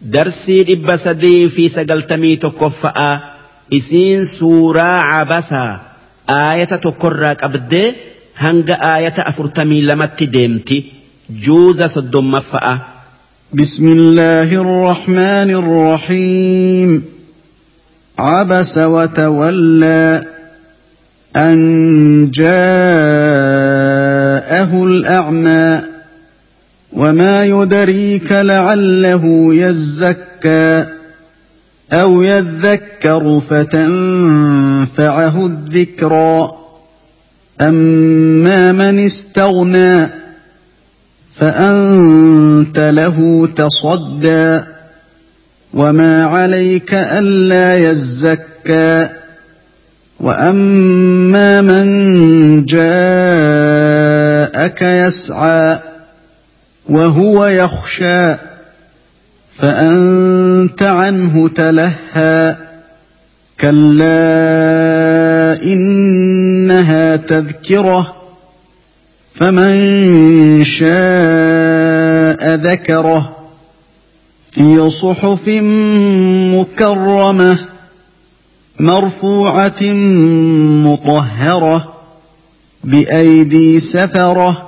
darsii dhibba sadii fi sagaltamii tokkoffa'aa isiin suuraa cabasaa aayata tokkorraa qabdee hanga aayata afurtamii lamatti deemti juuza soddommaffa'a. بسم الله الرحمن الرحيم عبس وتولى أن جاءه الأعمى وما يدريك لعله يزكى أو يذكر فتنفعه الذكرى أما من استغنى فأنت له تصدى وما عليك ألا يزكى وأما من جاءك يسعى وهو يخشى فأنت عنه تلهى. كلا إنها تذكرة فمن شاء ذكره. في صحف مكرمة مرفوعة مطهرة بأيدي سفرة.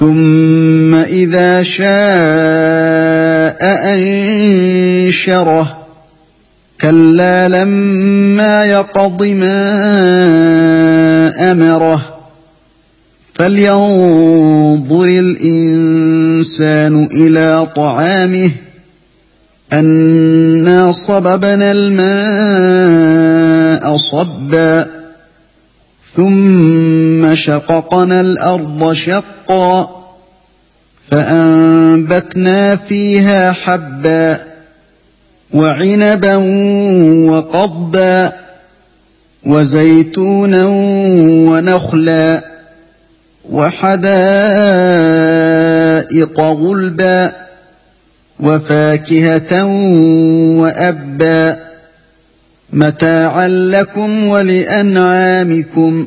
ثم إذا شاء أنشره. كلا لما يقض ما أمره. فلينظر الإنسان إلى طعامه. أنا صببنا الماء صبا. ثم شققنا الأرض شقا فأنبتنا فيها حبا وعنبا وقضبا وزيتونا ونخلا وحدائق غلبا وفاكهة وأبا متاعا لكم ولأنعامكم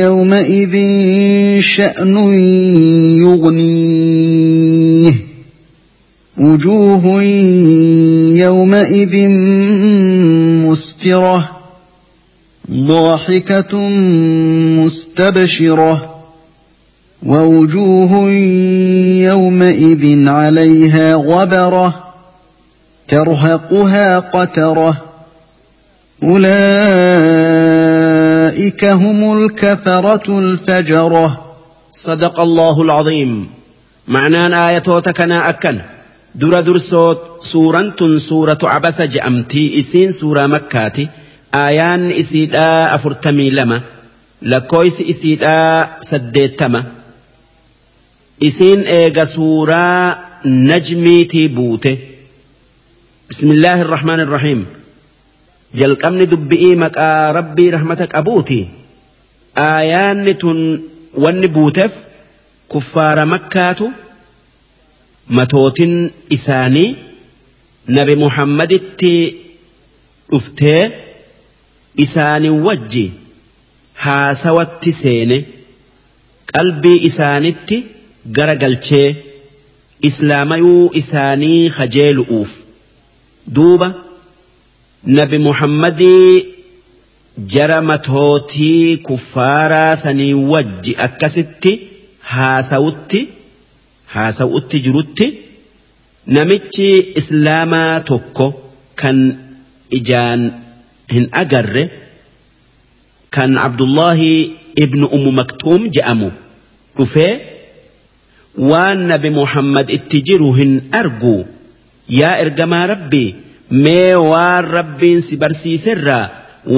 يومئذ شأن يغنيه. وجوه يومئذ مسفرة. ضاحكة مستبشرة. ووجوه يومئذ عليها غبرة. ترهقها قترة. أولئك هم الكفرة الفجرة. صدق الله العظيم. معنى آية كنا أكن. در درسوت سورة سورة عبس جأمتي إسين سورة مكاتي. آيان إسيدا أفرتمي لما. لكويس إسيدا سديتما. إسين إيغا سورة نجميتي بوته. بسم الله الرحمن الرحيم. Jalqabni dubbi'ii maqaa rabbii rahmata qabuuti aayaanni tun wanni buuteef kuffaara makkaatu matootin isaanii nabi muhammaditti dhuftee isaanii wajji haasawatti seene qalbii isaanitti gara galchee islaamayuu isaanii kajeelu'uuf duuba. Muhammadii jara matootii kuffaaraa sanii wajji akkasitti haasawutti haasawutti jirutti namichi islaamaa tokko kan ijaan hin agarre kan Abdullahi ibnu Ummu Maktuum je'amu dhufee waan nabi Muhammad itti jiru hin argu yaa ergamaa rabbii mee waan rabbiin si barsiiserraa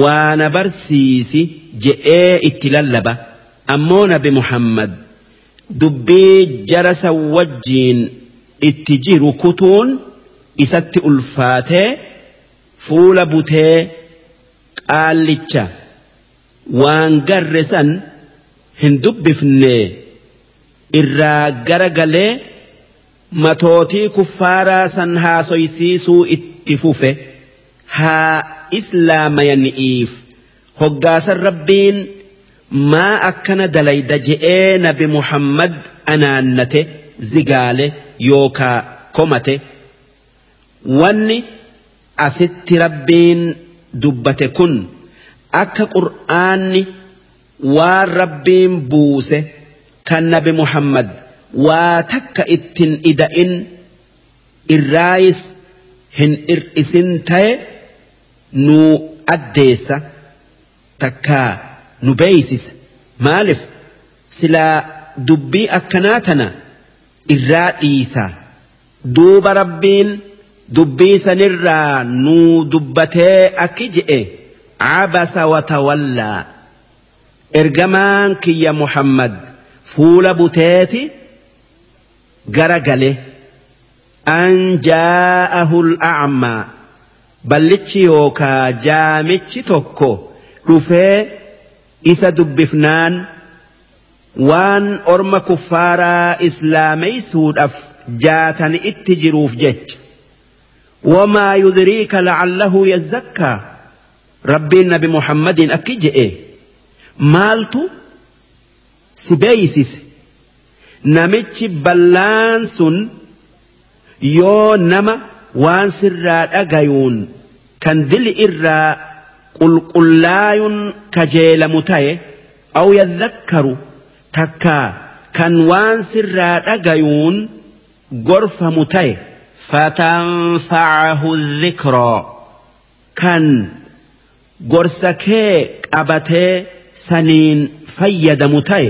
waana barsiisi je'ee itti lallaba. Ammoo nabi Muhammad dubbii jara san wajjiin itti jiru kutuun isatti ulfaatee fuula butee qaallicha waan garre san hin dubbifne irraa gara galee matootii kuffaaraa san haasoysiisuu itti fufe haa islaamayani'iif hoggaasan rabbiin maa akkana dalayda je'ee nabi muhammad anaannate zigaale yookaa komate. Wanni asitti rabbiin dubbate kun akka qur'aanni waan rabbiin buuse kan nabi muhammad waa takka ittin ida'in irraayis hin ir'isin ta'e nu addeessa takkaa nu beeysisa maaliif silaa dubbii akkanaa tana irraa dhiisa. Duuba rabbiin dubbii sanirraa nu dubbatee akki je'e. Cabasa watawallaa ergamaan kiyya muhammad fuula buteeti gara gale an jaa'ahu al'acmaa ballichi yookaa jaamichi tokko dhufee isa dubbifnaan waan orma kuffaaraa islaameysuudhaaf jaatani itti jiruuf jecha wamaa yudriika lacallahu yazzakkaa rabbiin nabi muhammadiin akki je'e maaltu si beeysise namichi ballaan sun yoo nama waan sirraa dhagayuun kan dili irraa qulqullaayun kajeelamu ta'e aw yadhakkaru takkaa kan waan sirraa dhagayuun gorfamu ta'e fatanfacahu dhikraa kan gorsa kee qabatee saniin fayyadamu ta'e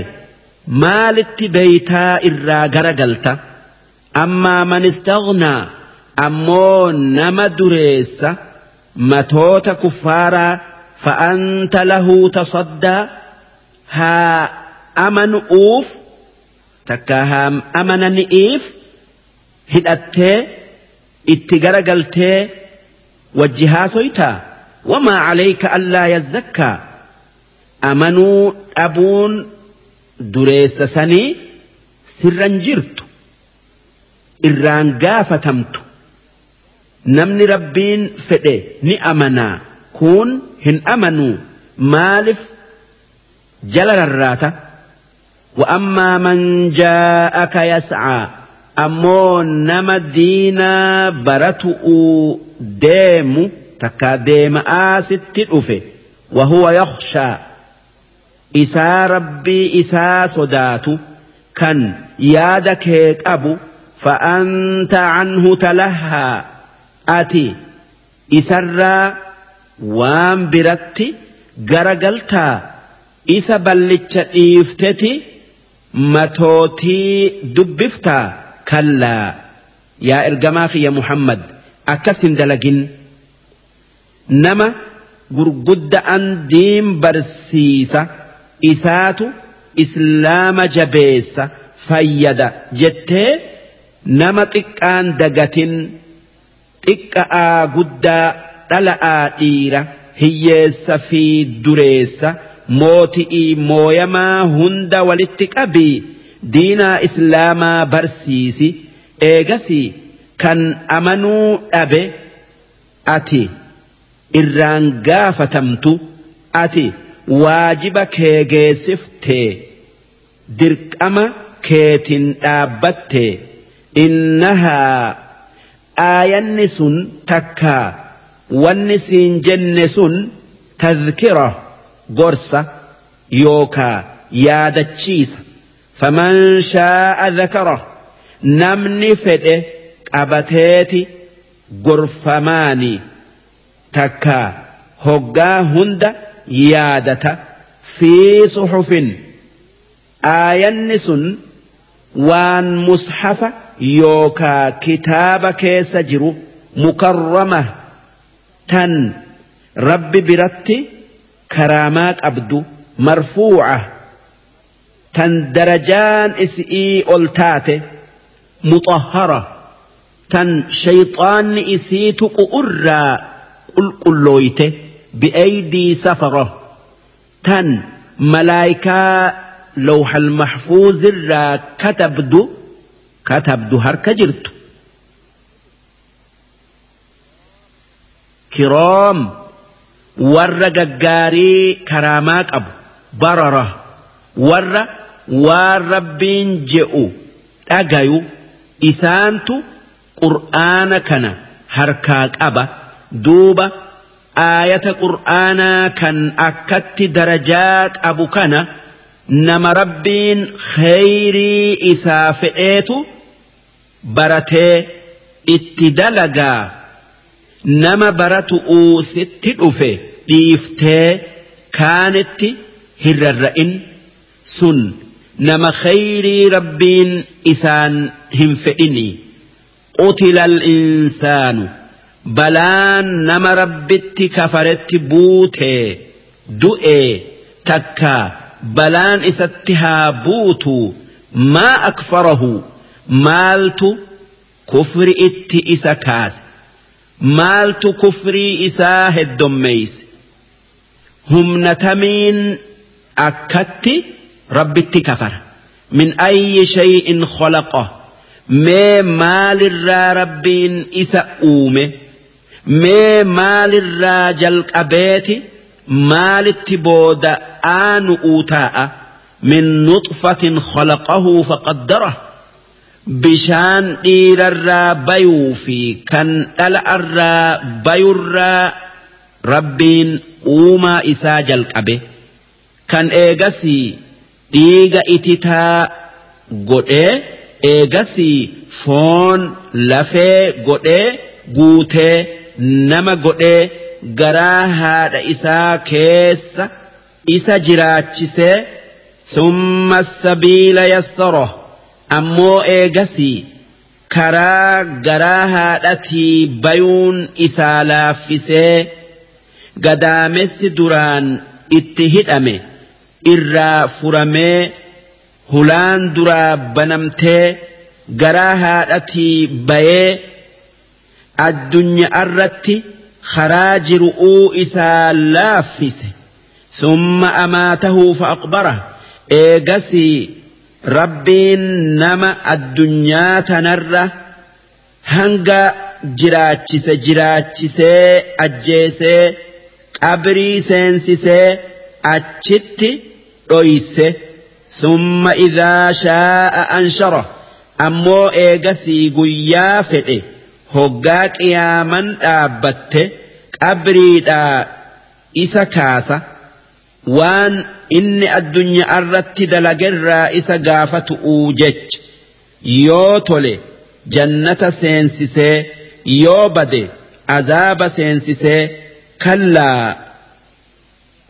maalitti beeytaa irraa garagalta أما من استغنى أمو نما دريس متوت كفارا فأنت له تصدى ها أمن أوف تكاها أمن نئيف هدأت اتقر قلت وجها سويتا وما عليك ألا يزكى أمن أبون دريس سني سرا جرت irraan gaafatamtu. Namni rabbiin fedhe ni amanaa. Kun hin amanuu. Maalif? Jala rarraata. وأما من جاءك يسعى أمو نما دينا برتؤ ديم تكا ديم آست الأفه وهو يخشى إسا ربي إسا صدات كان يادك هيك أبو فأنت عنه تلهى isarraa waan biratti garagaltaa isa ballicha dhiifteti matootii dubbiftaa kallaa yaa ergamaa kiyya muhammad akkas hin dalagin nama gurgudda'an diin barsiisa isaatu islaama jabeessa fayyada jettee nama xiqqaan dagatin xiqqa'aa guddaa dhala'aa dhiira hiyyeessa fi dureessa mooti'ii mooyamaa hunda walitti qabii diinaa islaamaa barsiisi eegasii kan amanuu dhabe ati irraan gaafatamtu ati waajiba kee geessiftee dirqama keetin dhaabbatte aayanni sun takkaa wanni siin jenne sun tadhkira gorsa yookaa yaadachiisa faman shaa'a dhakara namni fedhe qabateeti gorfamaani takkaa hoggaa hunda yaadata fi suxufin aayanni sun waan mushafa yookaa kitaaba keessa jiru mukarrama tan rabbi biratti karaamaa qabdu marfuuca tan darajaan isii ol taate muxahhara tan shayxaanni isii tuqu irraa qulqullooyte bi'aydii safara tan malaayikaa lawxal maxfuuzirraa katabdu katabdu harka jirtu. Kiroom warra gaggaarii karaamaa qabu barara warra waan rabbiin je'u dhagayu isaantu qur'aana kana harkaa qaba duuba aayata qur'aanaa kan akkatti darajaa qabu kana nama rabbiin kheyrii isaa fedheetu baratee itti dalagaa nama baratu'uu sitti dhufe dhiiftee kaanitti hirrarra'in sun nama kheyrii rabbiin isaan hin fedhini qutila al-insaanu balaan nama rabbitti kafaretti buutee du'ee takka balaan isatti haa buutu maa akfarahu maaltu kufri itti isa kaase maaltu kufrii isaa heddommeeyse humna tamiin akkatti rabbitti kafara min ayyi shay'in khalaqa mee maalirraa rabbiin isa uume mee maalirraa jalqabeeti maalitti booda aanu uutaa'a min nuxfatin khalaqahu faqaddara bishaan dhiirarraa bayuu fi kan dhala'arraa bayurraa rabbiin uumaa isaa jalqabe kan eegasii dhiiga ititaa godhee eegasii foon lafee godhee guutee nama godhee garaa haadha isaa keessa isa jiraachisee thumma sabiila yassara ammoo eegasii karaa garaa haadhatii bayuun isaa laaffisee gadaamessi duraan itti hidhame irraa furamee hulaan duraa banamtee garaa haadhatii bayee addunyaa irratti karaa jiru'uu isaa laaffise. Thumma amaatahu fa'aqbara eegasii rabbiin nama addunyaa tanarra hanga jiraachise jiraachisee ajjeesee qabrii seensisee achitti dhoyse summa idhaa shaa'a anshara ammoo eegasii guyyaa fedhe hoggaa qiyaaman dhaabbatte qabriidhaa isa kaasa. Waan inni addunyaa irratti dalagerraa isa gaafatu'uu jecha yoo tole jannata seensisee yoo bade azaaba seensisee kallaa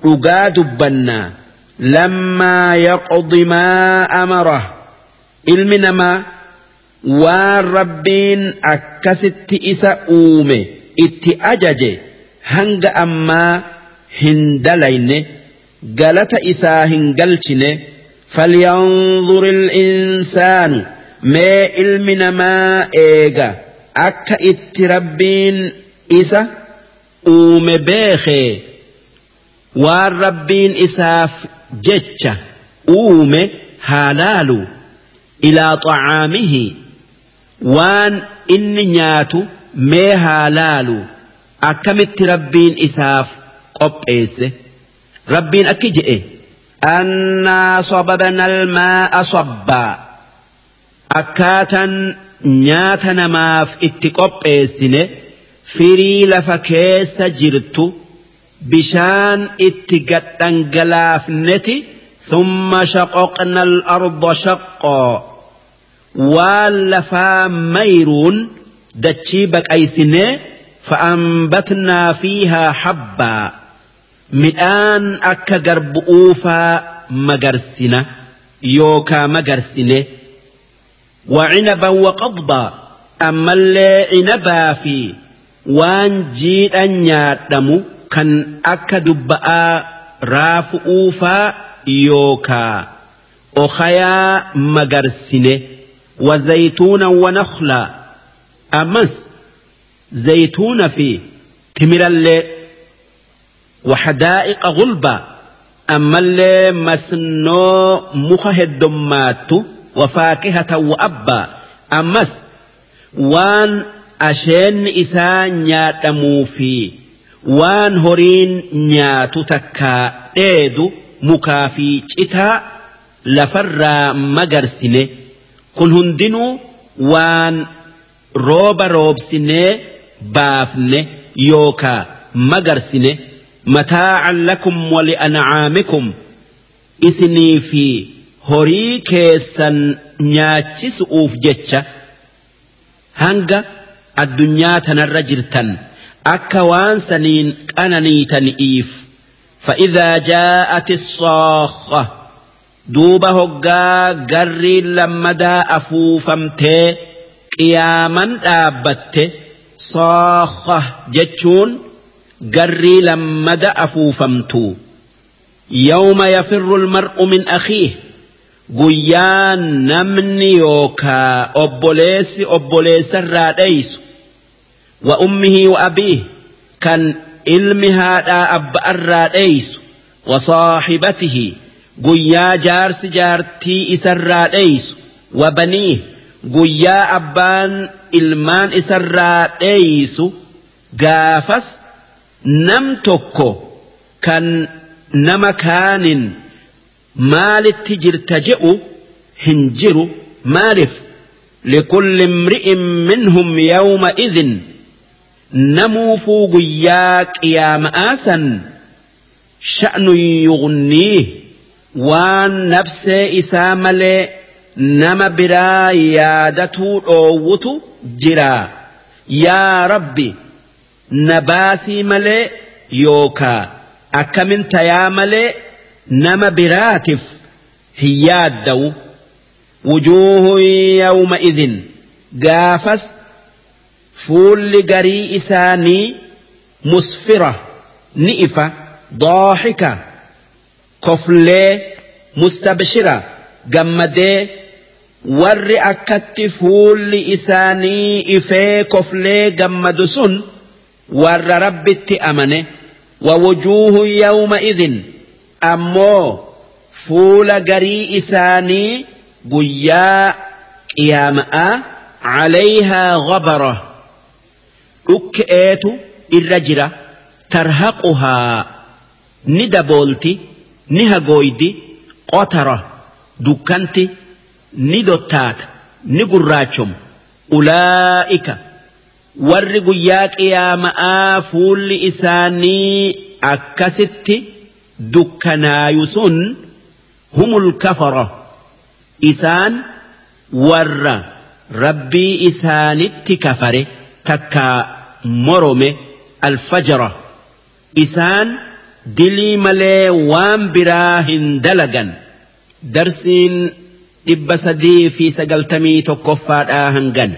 dhugaa dubbannaa. Lammaa yaqdi maa amara. Ilmi namaa waan rabbiin akkasitti isa uume itti ajaje hanga ammaa hin dalayne galata isaa hin galchine falyanzur insaanu mee ilmi namaa eega akka itti rabbiin isa uume beekee waan rabbiin isaaf jecha uume haa laalu ilaa xacaamihi waan inni nyaatu mee haa laalu akkamitti rabbiin isaaf qopheesse rabbiin akki je'e annaa sababna almaa'a sabbaa akkaatan nyaata namaaf itti qopheessine firii lafa keessa jirtu bishaan itti gadhangalaafneti ثم شققنا الأرض شقا lafaa mayruun dachii baqaysine fa'ambatnaa fiihaa habbaa midhaan akka garbu'uufaa magarsina yookaa magarsine أما اللي عنبا في وان جيدا نيادمو كان أكا دبآ رافؤوفا يوكا أخيا مغرسنه وزيتونا ونخلا أمس زيتون في تمر اللي وحدائق غلبا أما اللي مسنو مخهد ماتو وفاكهة وأبا. أمس وان أشين إسا نياتمو في. وان هورين نياتو تكا. ديدو مكافي چتا. لفر مغرسنه كن هندنو وان روبا روبسنه بافنه يوكا مغرسنه متاعا لكم ولأنعامكم إسني في horii keessan nyaachisuuf jecha hanga addunyaa tanarra jirtan akka waan saniin qananiitani'iif فإذا جاءت الصاخة دوب هقا قري لمدا أفوفمتي قياما دابت صاخة جتشون قري لما دأفوا فمتو يوم يفر المرء من أخيه. قيا نمني يوكا اوبوليس أبوليس الرئيس وأمه وأبيه كان إلمها أب الرئيس وصاحبته قيا جارس جارتي إس الرئيس وبنيه قيا أبان إلمان إس الرئيس قافس nam tokko kan nama kaanin maalitti jirta je'u hin jiru maalif? لكل امرئ منهم يومئذ نموفو قياك يا مآسا شأن يغنيه وان نفس إسامل نما برا يادتو أووتو جرا يا ربي nabaasii malee yookaa akkamin tayaa malee nama biraatif hin yaaddawu wujuuhun yawma idin gaafas fuulli garii isaanii musfira ni ifa dooxika koflee mustabshira gammadee warri akkatti fuulli isaanii ifee koflee gammadu sun warra rabbitti amane ووجوه يومئذ ammoo fuula garii isaanii guyyaa qiyaama'aa calayhaa ghabara dhukke'eetu irra jira tarhaquhaa ni daboolti ni hagooydi qotara dukkanti warri guyyaa qiyaama'aa fuulli isaanii akkasitti dukkanaayu sun humul kafara. Isaan warra rabbii isaanitti kafare takkaa morome alfajara. Isaan dilii malee waan biraa hin dalagan. Darsiin dhibba sadii fi sagaltamii tokkoffaadhaa hangan.